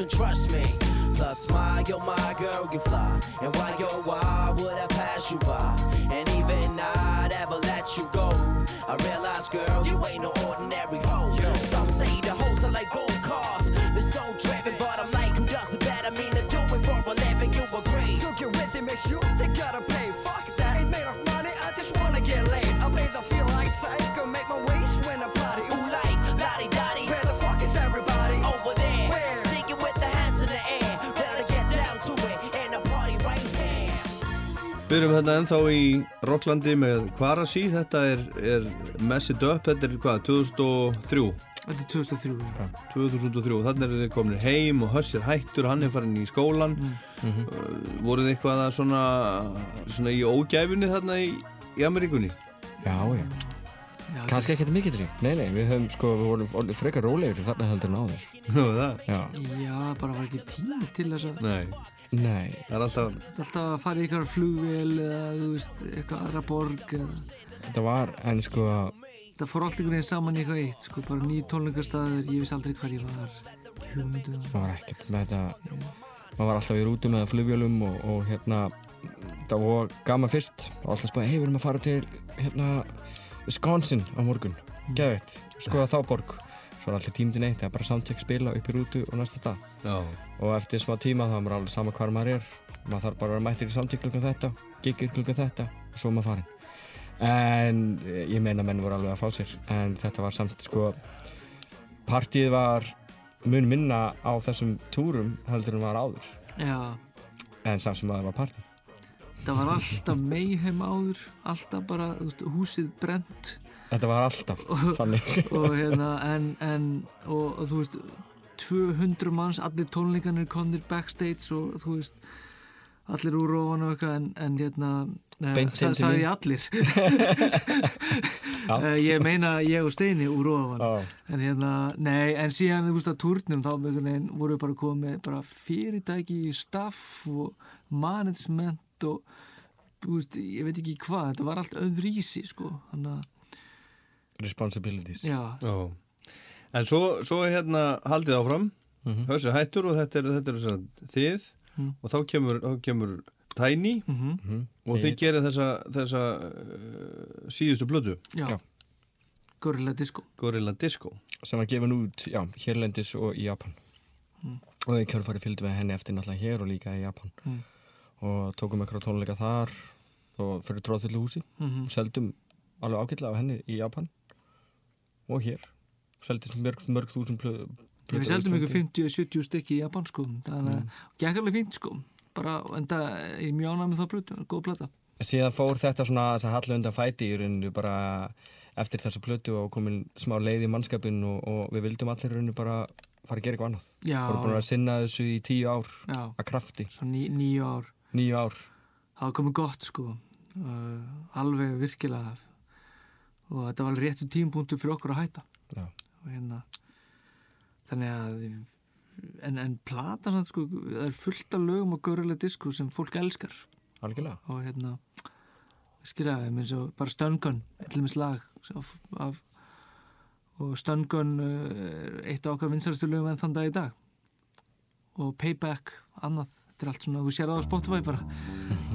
Can trust me. Plus, my, you're my girl, you fly. And why, you're would I pass you by? Við erum þetta ennþá í Rocklandi með Kvarasi, þetta er, er Mess It Up, þetta er hvað, 2003? Þetta er 2003 já. 2003, þannig er þið komin heim og Höss er hættur, hann er farin í skólan Mhm. uh, voruð þið eitthvað að svona, svona í ógæfunni þarna í, í Ameríkunni? Já, já. Já, Kannski ekkert mikið til Nei, nei, við höfum sko, við vorum frekar rólegri þarna heldur en áður. Nú, það? Já. Já, bara var ekki tími til þess að Nei, Nei. það er alltaf, Þetta er alltaf að fara í eitthvað flugvél eða þú veist, eitthvað aðra borg eða, Þetta var, en sko, það fór allt einhvern veginn saman í eitthvað eitt sko, bara nýjum tónleikastæður, ég vissi aldrei hvar ég var ekki hugmyndu um það var ekkert með þetta, maður var alltaf í rútu með flugvélum og, og hérna, það var gaman fyrst og alltaf spáði, hei, við erum að fara til, hérna, Wisconsin á morgun, geðveitt, skoða þá borg. Svo er alltaf tímdinn eitt, það er bara samtök spila upp í rútu og næsta stað. já, og eftir smá tíma þá er maður alveg sama hvar maður er. Maður þarf bara að vera mættir í samtík klukkan þetta giggir klukkan þetta og svo maður farin en eh, ég meina menn voru alveg að fá sér en þetta var samt sko partíð var mun minna á þessum túrum heldur en var áður. Já, en samt sem að það var partí það var alltaf meiheim áður alltaf bara, húsið brent þetta var alltaf þannig. og hérna, en, en og, og þú veist 200 manns, allir tónleikanir konir backstage og þú veist allir úr ofan og eitthvað en, en hérna, inn til sagði ég allir. Eh, ég meina ég og Steini úr ofan. Já. en hérna, nei, en síðan þú veist að túrnum þá einhvern veginn voru bara komið bara fyrirtæki, staff og management og þú veist, ég veit ekki hvað þetta var allt öðrísi sko að, responsibilities já, já. En svo, svo hérna haldið áfram, Mhm. Höss er hættur og þetta er, þetta er að þið Mm. og þá kemur, þá kemur Tiny mhm, Mhm. og þið gerir þessa, þessa uh, síðustu blödu, já, Já. Gorilla Disco Gorilla Disco. sem var gefin út, já, hérlendis og í Japan Mm. og í kjörfari fylgdi við henni eftir náttúrulega hér og líka í Japan Mm. Og tókum eitthvað tónleika þar og fyrir tróðfyllu húsi. Mhm, og seldum alveg ágætlega af henni í Japan og hér. Seldist mörg, mörg þúsund plö, Við seldum ykkur 50-70 stykki í Japan sko. Þannig að Mm. gekk alveg fínt sko. Bara, en það er mjög ánæg með það blötu góð plata. Síðan fór þetta svona þess að hallu undan fæti í rauninu bara eftir þessa plötu og komin smá leið í mannskapin og, og við vildum allir í rauninu bara fara að gera eitthvað annað. Já, voru búin að sinna þessu í tíu ár já, að krafti, svo ní, nýju ár níu ár. Það var komið gott sko. Uh, alveg virkilega. Og þetta var réttu tímpunktu fyrir okkur að hætta. Já. og hérna þannig að en, en platan samt, sko, það er fullt af lögum og görðulega disku sem fólk elskar. Algjörlega. Og hérna virkilega, eins og bara Stöngun eitthvað slag af, af, og Stöngun uh, eitt af okkar vinsaristu lögum enn þann dag í dag. Og Payback, annað þetta er allt svona, þú sér það á Spotify bara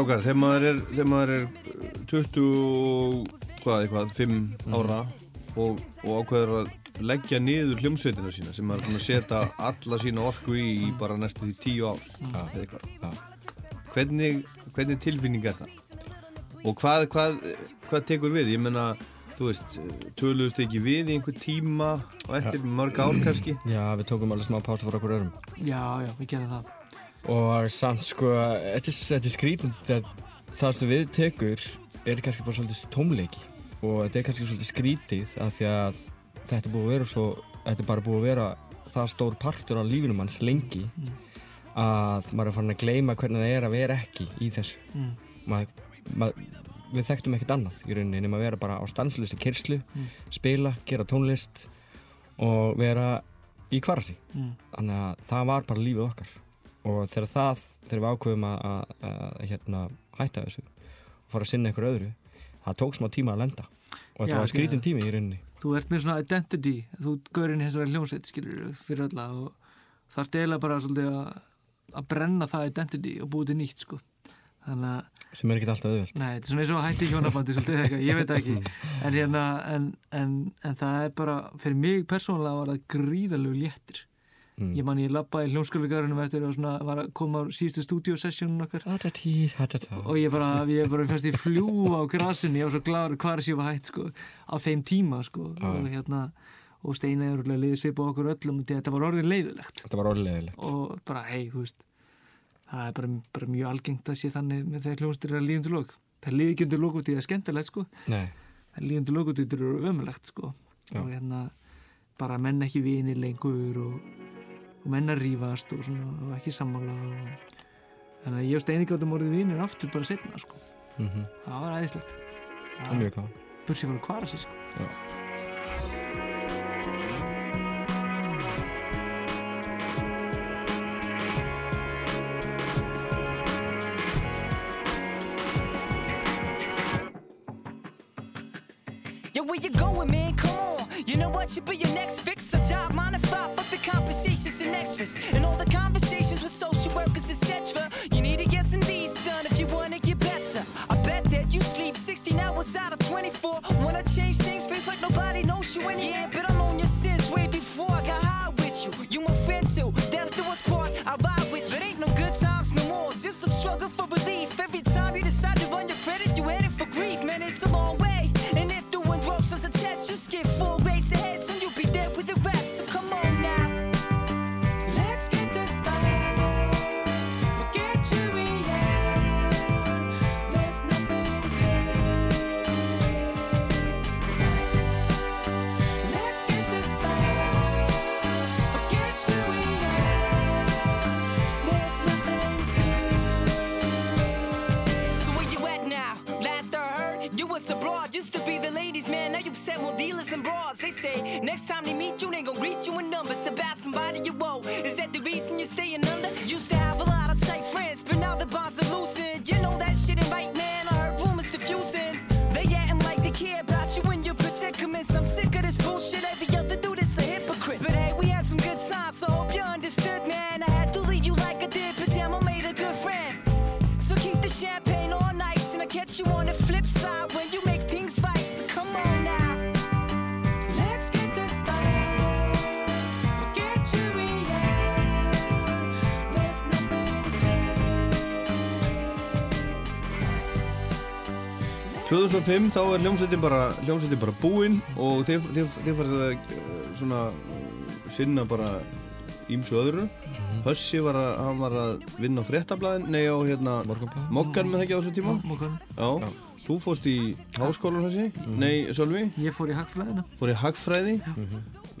Strákar, þegar maður er, þegar maður er uh, 20 og hvað, eitthvað, 5 ára og, og ákveður að leggja niður hljómsveitina sína sem maður er búin að setja alla sína orku í í bara næstu því 10 ár eða eitthvað. Hvernig, hvernig tilfinning er það? Og hvað, hvað, hvað tekur við? Ég menna, þú veist, töluðust ekki við í einhver tíma og eftir mörg ár kannski? Já, við tókum alveg smá pása fyrir okkur öðrum. Já, já, við gerum það. Og samt sko, þetta er, skrítið, það, það sem við tekur er kannski bara svolítið tómleiki og þetta er kannski svolítið skrítið af því að þetta er búið að vera svo, þetta er bara búið að vera það stór partur af lífinum hans lengi að maður er farin að gleyma hvernig það er að vera ekki í þessu. Mm. Maður, maður, við þekktum ekkert annað í rauninni nema að vera bara á stanslösi kyrslu, spila, gera tónlist og vera í kvarasi. Mm. Þannig að það var bara lífið okkar og þegar það, þegar við ákveðum að, að, að hérna, hætta þessu og fara að sinna einhver öðru það tók smá tíma að lenda og þetta Já, var skrítin tími í rauninni Þú ert með svona identity, þú gaurinn hins vegar hljómsveit, skilur fyrir alla og það er eiginlega bara svolítið að, að brenna það identity og búið til nýtt, sko. Sem er ekkert alltaf auðvöld nei, þetta er svona eins og að hætti hjónabandi svolítið eitthvað, ég veit ekki. En hérna, en, en, en það er bara, fyrir mig persónulega var það gríðalegu léttir. Mm. Ég man ég labbaði í hljómskólagarunum eftir og svona var að koma á síðustu stúdíosessjónun okkar. Og ég bara, ég bara fannst ég fljú á grasinu, ég var svo gladur hvað þessi var hætt sko, á þeim tíma sko. Og hérna, og Steina er úrlega liðið svipa okkur öllum þetta var orðin leiðilegt. Þetta var orðilegilegt og bara, hei, þú veist það er bara, bara mjög algengt að sé þannig með þegar hljónstir er líðundur lók það ekki undir lók út í það er skemmtilegt sko. Nei, það líði undir lók út í það sko. Hérna, bara menn ekki vinir lengur og, og menn að rífast og svona, og ekki sammála og þannig að ég og Steini gáttum orðið vinir aftur bara setna sko. Mm það var æðislegt. Það var að kvara sig sko. Yo, where you going, you on the flip side when you make things right. So come on now. Let's get this stars. Forget who we are. There's nothing to 2005 þá er hljómsveitin bara, hljómsveitin bara búinn og þeir, þeir, þeir farið að eh, svona sinna bara ímsu öðru. Hössi var að, hann var að vinna á fréttablaðin, nei á hérna. Mokkan með það ekki á þessu tíma? Mókan. Já, þú fórst í háskólan Hössi, nei Sölvi, Ég fór í hagfræðina. fór í hagfræði?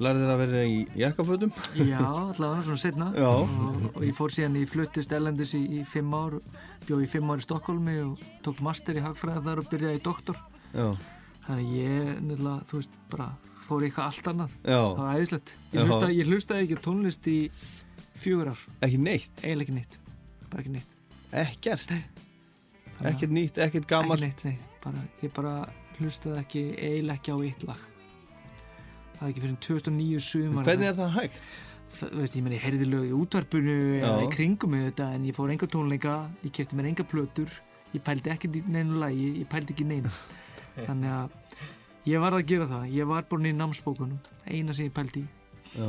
Lærið þér að vera í jakkafötum? Já, allavega svona setna. Já. Og, og ég fór síðan í fluttist ellendis í, í fimm ár, bjóð í fimm ár í Stokkólmi og tók master í hagfræði þar og byrjaði í doktor. Já, Þannig ég, nefnilega, þú veist, bara fór eitthvað allt annað. Það já, var æðislegt. Ég hlustaði, ég hlustaði ekki tónlist í fjögur ár. ekki neitt Eiginlega ekki neitt. Bara ekki neitt. ekkert, ekkert nýtt, ekkert gamalt Ekki neitt, nei. Bara, ég bara hlustaði ekki, eiginlega ekki á eitt lag. Það er ekki fyrir 2009 sumar. hvernig er það hægt? það, veist, ég meni, ég heyrði lög í útvarpinu eða í kringum þetta en ég fór enga tónleika, ég kefti mér enga plötur ég pældi ekki neinu lagi ég pældi ekki neinu þannig að ég var að gera það. Ég var bara í námsbókunum, eina sem ég pældi í. Já,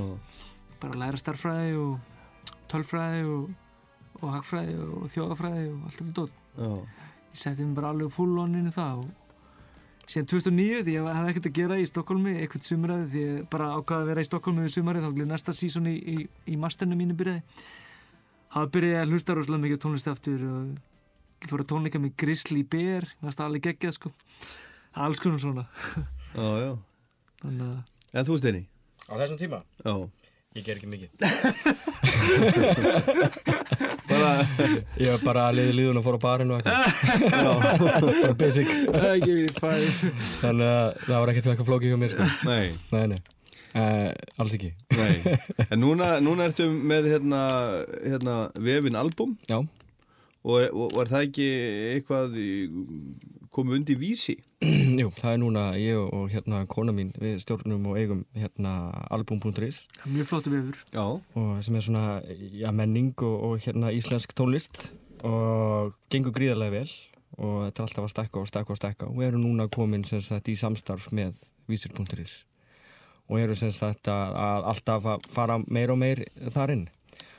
bara læra starffræði og tölfræði og, og hagfræði og þjóðafræði og allt dót. Já, ég setti mér bara alveg full on inn í það og síðan 2009 því ég hefði ekkert að gera í Stokkólmi eitthvað sumraði því ég bara ákvaði að vera í Stokkólmi við sumarið þá glið næsta sísón í, í, í masternu mínu byrjaði. Hafa byrjaði að hlusta rosalega mikið tónlist aftur og fór að tónleika með Grizzly Bear næsta alveg geggjað sko alls konum svona já, já þannig að En þú Steini? Á þessum tíma? Já Ég ger ekki mikið. Bara, Ég var bara að liði liðun og fór á barinn og eitthvað. bara basic. Þannig að það var ekkert eitthvað flókið hjá mér, sko. nei, Nei, nei. Uh, alls ekki. nei En núna, núna ertu með hérna, hérna vefin album Já. og, og var það ekki eitthvað í- komið undir vísi? Jú, það er núna ég og, hérna kona mín, við stjórnum og eigum hérna album.is mjög flottu vefur. Já. Og sem er svona ja, menning og, og hérna íslensk tónlist og gengur gríðarlega vel og þetta er alltaf að stekka og stekka og stekka og við erum núna komin sem sagt í samstarf með vísir.is og erum sem sagt að, að alltaf að fara meir og meir þar inn.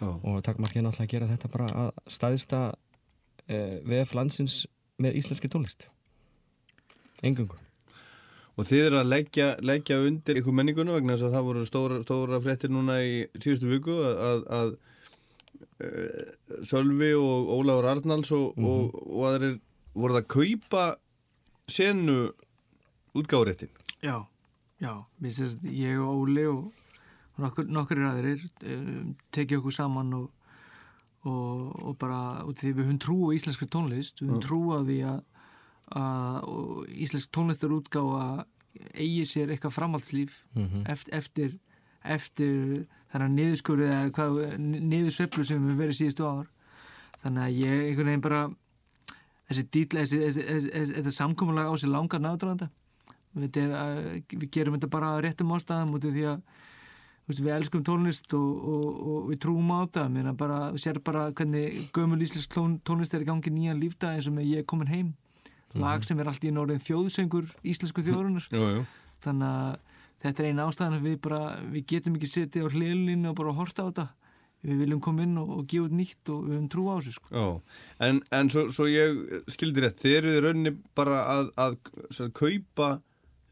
Já. og takkmarkið er náttúrulega að gera þetta bara að staðista uh, VF landsins með íslenski tónlist engungur Og þið eru að leggja, leggja undir ykkur menninguna vegna þess að það voru stóra, stóra fréttir núna í síðustu viku að, að, að uh, Sölvi og Ólafur Arnalds og, og, og aðrir voruð að kaupa senu útgáðuréttin. Já, já, við sérst, ég og Óli og nokkur, nokkur aðrir um, tekið okkur saman og, og, og bara, því við höfum trú á íslenskri tónlist, við höfum trú á því að, að íslensk tónlistar útgáfa eigi sér eitthvað framhaldslíf eftir, eftir, eftir þennan niðurskurðu eða hvað, niðursveiflu sem við verið síðustu ár. Þannig að ég einhvern veginn bara þessi þessi, þetta samkomulag á sér langar náttúranda við, við gerum þetta bara á réttum ástæðum út af því að við elskum tónlist og, og, og við trúum á þetta. Mér bara, þú sér bara hvernig gömul íslensk tón, tónlist er í gangi nýjan lífdag eins og með ég er komin heim lag sem er allt í norðin þjóðsöngur íslensku þjóðrunar Jú, jú. þannig að þetta er eina ástæðan að við bara, við getum ekki setið á hliðlinu og bara horta á þetta við viljum koma inn og, og gefa út nýtt og við höfum trú á þessu sko. En, en svo, svo ég skildi rétt, þið eruð í rauninni bara að, að, að kaupa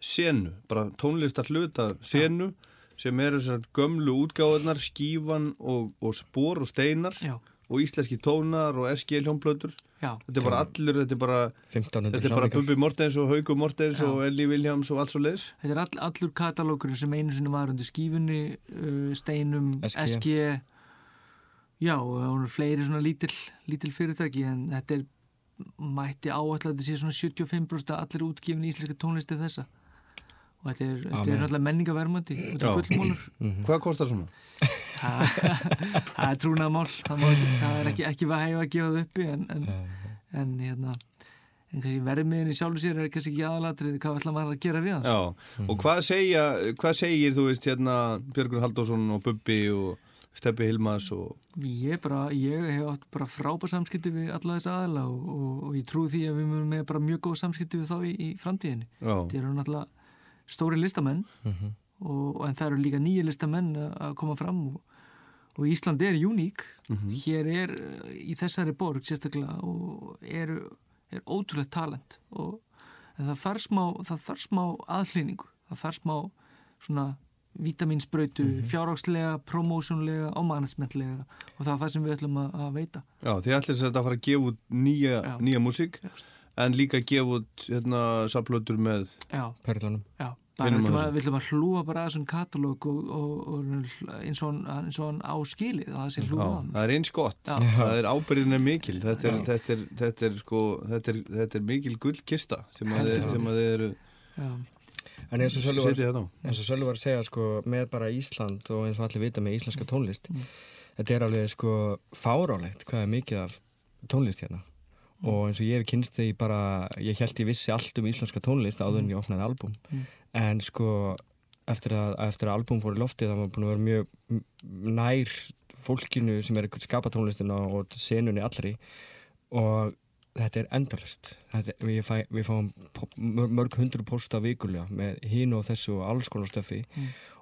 senu, bara tónlistar hluta senu sem eru gömlu útgáðunar, skífan og, og spór og steinar Já. Og íslenski tónar og SG hljómblötur Já, þetta er bara allur, þetta er bara 1500 þetta er bara. Bubi Mortens og Hauku Mortens Já. og Ellie Williams og allt svo leiðis þetta er all, allur katalókurinn sem einu sinni var undir skífunni uh, steinum, SG. SG já, og það voru fleiri svona lítil, lítil fyrirtæki en þetta er mætti áætla að þetta sé svona 75% af allir útgefin íslenska tónlisti þessa og þetta er, þetta er náttúrulega menningavermandi þetta Já. er gullmólur Hvað kostar svona? Það það er trúnaðmál það, má ekki- það er ekki, ekki að hefa að gefa það uppi en, en, en hérna en kannski vermiðin í sjálfu sér er kannski ekki aðalatrið hvað ætla maður að gera við hans Já, og hvað segja hvað segir þú veist hérna Björgur Halldórsson og Bubbi og Steppi Hilmas og Ég, bara, ég hef átt bara frábær samskipti við alla þessa aðla og, og, og ég trúi því að við munum með bara mjög góð samskipti við þá í, í framtíðinni. já, Þeir eru náttúrulega stóri listamenn og, en það eru líka nýja listamenn að koma fram og, og Ísland er uník. Hér er eh, í þessari borg sérstaklega og eru, er ótrúlegt talent og það þarf smá, það þarf smá aðhlýningu, það þarf smá svona vitaminsbrautu, mm fjárhagslega, promósjónlega og managementlega og það er það sem við ætlum að, að veita. já, þið ætlir þess að þetta fara að gefa út nýja, Já. nýja músík en líka gefa út hérna samplötur með Já, Perlanum. já. Við ætlum að, hlúa bara að þessum katalóg og, og, og eins, og hann, eins og hann á skilið að það sé hlúa hann. það er eins gott, Já. það er ábyrðin er mikil. Þetta er, þetta er, þetta er, sko, þetta er, þetta er mikil gullkista sem að þið, sem að þið eru En eins og Sölvi var, setið þetta á. eins og Sölvi var að segja sko, með bara Ísland og eins og allir vita með íslenska tónlist þetta er alveg sko fárálegt hvað er mikið af tónlist hérna. Og eins og ég hef kynst því bara ég held ég vissi allt um íslenska tónlist áður en ég opnaði albúm en sko eftir að, eftir að albúm fór í loftið það var búin að vera mjög nær fólkinu sem er að skapa tónlistina og senunni allri. Og þetta er endalist við, fæ, við fáum mörg, hundru posta vikulega með hínu og þessu og alls konar stöfi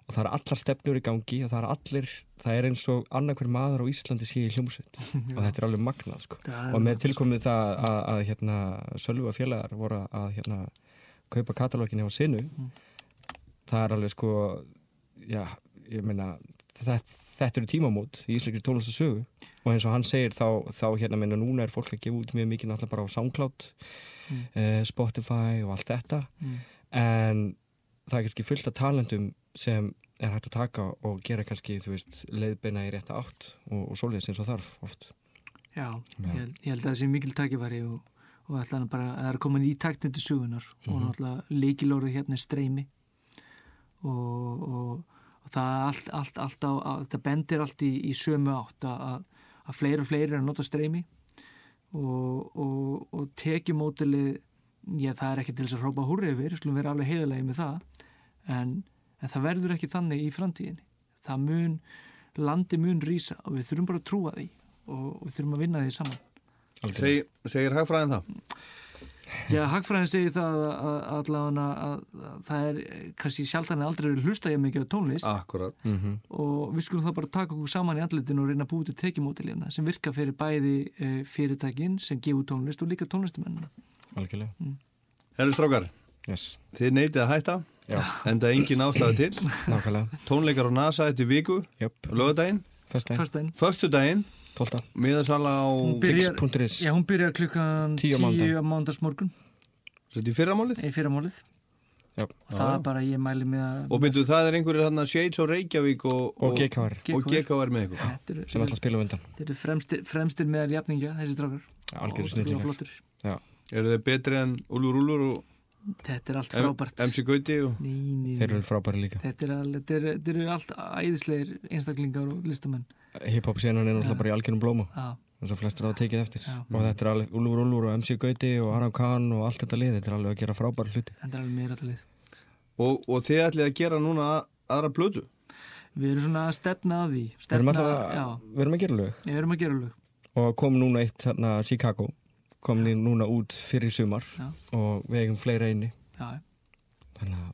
og það er allar stefnur í gangi og það er allir, það er eins og annarkver maður á Íslandi sé í hljómsveit. Og þetta er alveg magnað sko. Og með tilkomið það að, að hérna, Sölva félagar voru að hérna, kaupa katalóginni á sinu það er alveg sko já, ég meina þetta, þetta eru tímamót í íslenski tónlist og eins og hann segir þá, þá hérna meina núna er fólk að gefa út mjög mikið náttúrulega bara á SoundCloud eh, Spotify og allt þetta. En það er kannski fullt af talentum sem er hægt að taka og gera kannski, þú veist, leiðbeina í rétta átt og, og svoleiðis eins og þarf oft. Já. ég, held, ég held að það sé mikil tækifæri og, og ætla hann bara að það er komin í taktin til sugunar og náttúrulega leikilórið hérna er streymi. Og, og, og það er allt, allt, allt á, að, það bendir allt í, í sömu átt að, að, fleiri og fleiri er að nota streymi. Og, og, og tekjumótilið já það er ekki til þess að hrópa húrri yfir, við skulum vera alveg heiðalegi með það. En, en það verður ekki þannig í framtíðinni. Það mun, landi mun rýsa og við þurfum bara að trúa því og við þurfum að vinna því saman Seg, segir hagfræðin það? Já, hagfræðin segir það að, að, allavega að, að það er kannski sjaldan að aldrei verið hlusta ég mikið á tónlist. Akkurat og við skulum þá bara taka okkur saman í andlitin og reyna að búið til tekjumótilina sem virka fyrir bæði e, fyrirtækin sem gefur tónlist og líka tónlistamennina. algjörlega. Herru strákar, yes. þið neytið að hætta Já. en það er engin ástæða til. Nákvæmlega, tónleikar á NASA eftir viku lögadaginn, fyrstæðin, Föstudaginn. Föstudaginn 12. miðasala á Tix.is Já, hún byrjar klukkan Tíu á 10 mánudag. á mándagsmorgun þetta í fyrramálið í fyrramálið. Já. Það er bara, ég mæli með að... og byrju það er einhverjir hann að Shades og Reykjavík og, og GKR og GKR með ykkur sem að spila undan Þetta eru fremstir, fremstir meðal jafningja, þessi strákar. algjörðu Og snillingar flottir. eru þeir betri en Úlur Úlur og Þetta er allt frábært. MC Gauti og Ný, ný, þeir eru frábæri líka Þetta er, þetta, er, þetta eru allt æðislegir einstaklingar og listamenn. hip-hop senan er náttúrulega bara í algjörum blóma Já, eins og flestir hafa tekið eftir Já. og þetta er alveg Úlfur Úlfur og MC Gauti og Aram Khan og allt þetta lið þetta er alveg að gera frábæri hluti þetta er alveg meira talið. og, og þið ætlið að gera núna að- aðra blödu Við erum svona að stefna að því. við erum, Stefna, alltaf já, að, við erum að gera lög við erum að gera lög. og kom núna eitt hérna Chicago kom ný- núna út fyrir sumar Já. og við eigum fleira inni. Já, þannig að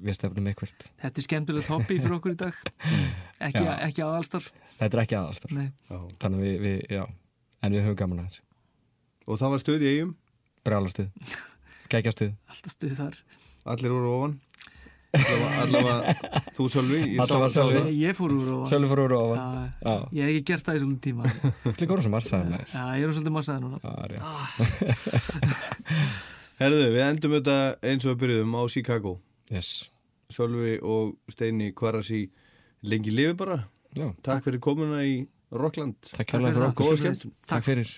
við stefnum eitthvert. Þetta er skemmtilegt hobby fyrir okkur í dag. Ekki, Já. ekki aðalstarf. þetta er ekki aðalstar Nei, þannig að við, við, já. En við höfum gaman að þessu. Og það var stöð í eigum brjálastuð, geggjastuð alltaf stuð þar. allir voru ofan allavega, þú sá- Allavega það. Ég, fór úr og... Sölvi fór úr ofan. Já, Já, ég hef ekki gert það í svolítið tíma. þú líka orðum sem marsaði með Já, ég er svolítið massaði núna. Já, rétt. Herðu, við endum þetta eins og við byrjuðum á Chicago. Yes, Sölvi og Steini Kvarasi lengi lifi bara. Já, Takk fyrir komuna í Rockland. Takk kærlega fyrir Takk fyrir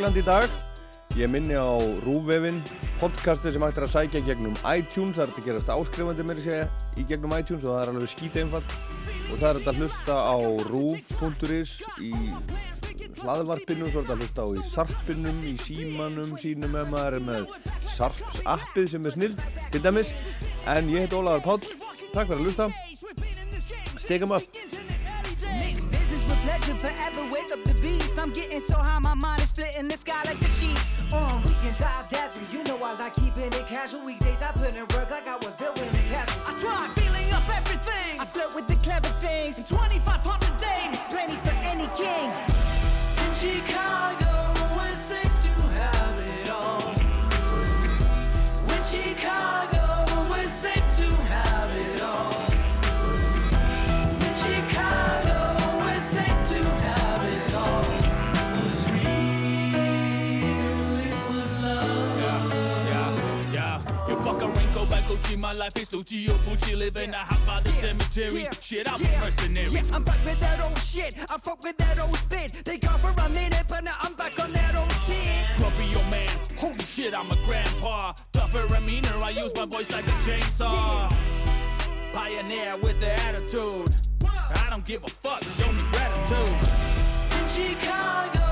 Rockland í dag. Ég minni á Rúvefin podcastið sem hægt er að sækja gegnum iTunes. Það er hægt að gerast áskrifandi mér að segja í gegnum iTunes og það er alveg skýta einfalt. Og það er þetta að hlusta á roof.is í hlaðvarpinu, svo er þetta að hlusta á í sarpinum, í símanum sínum ef maður er með sarps appið sem er snill, til dæmis. En ég heit Ólafur Páll, takk fyrir að hlusta. Stick 'em up I'm getting so high, my mind is splitting the sky like a sheet. On weekends, I dazzle. You know I like keeping it casual. Weekdays, I put in work like I was building a castle. I try feeling up everything. I flirt with the clever things. In 2,500 days. It's plenty for any king. In Chicago, it's safe to have it all. When Chicago, my life is Gucci or Gucci, live in a house by the cemetery. yeah, Shit, I'm yeah, a mercenary. Yeah, I'm back with that old shit. I fuck with that old spit. They gone for a minute, but now I'm back on that old kid. Grumpy old man, holy shit, I'm a grandpa. Tougher and meaner, I use my voice like a chainsaw. Pioneer with the attitude. I don't give a fuck, show me gratitude. In Chicago,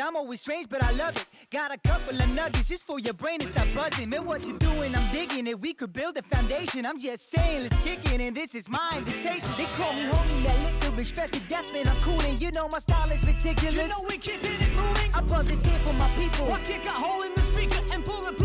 pocket, I'm always strange, but I love it. Got a couple of nuggets just for your brain to stop buzzing. Man, what you doing? I'm digging it. We could build a foundation. I'm just saying, let's kick it, and this is my invitation. They call me homie, that licorice, fresh to death, man. I'm cool, and you know my style is ridiculous. You know we keep it moving. I brought this here for my people. Watch kick a hole in the speaker and pull the.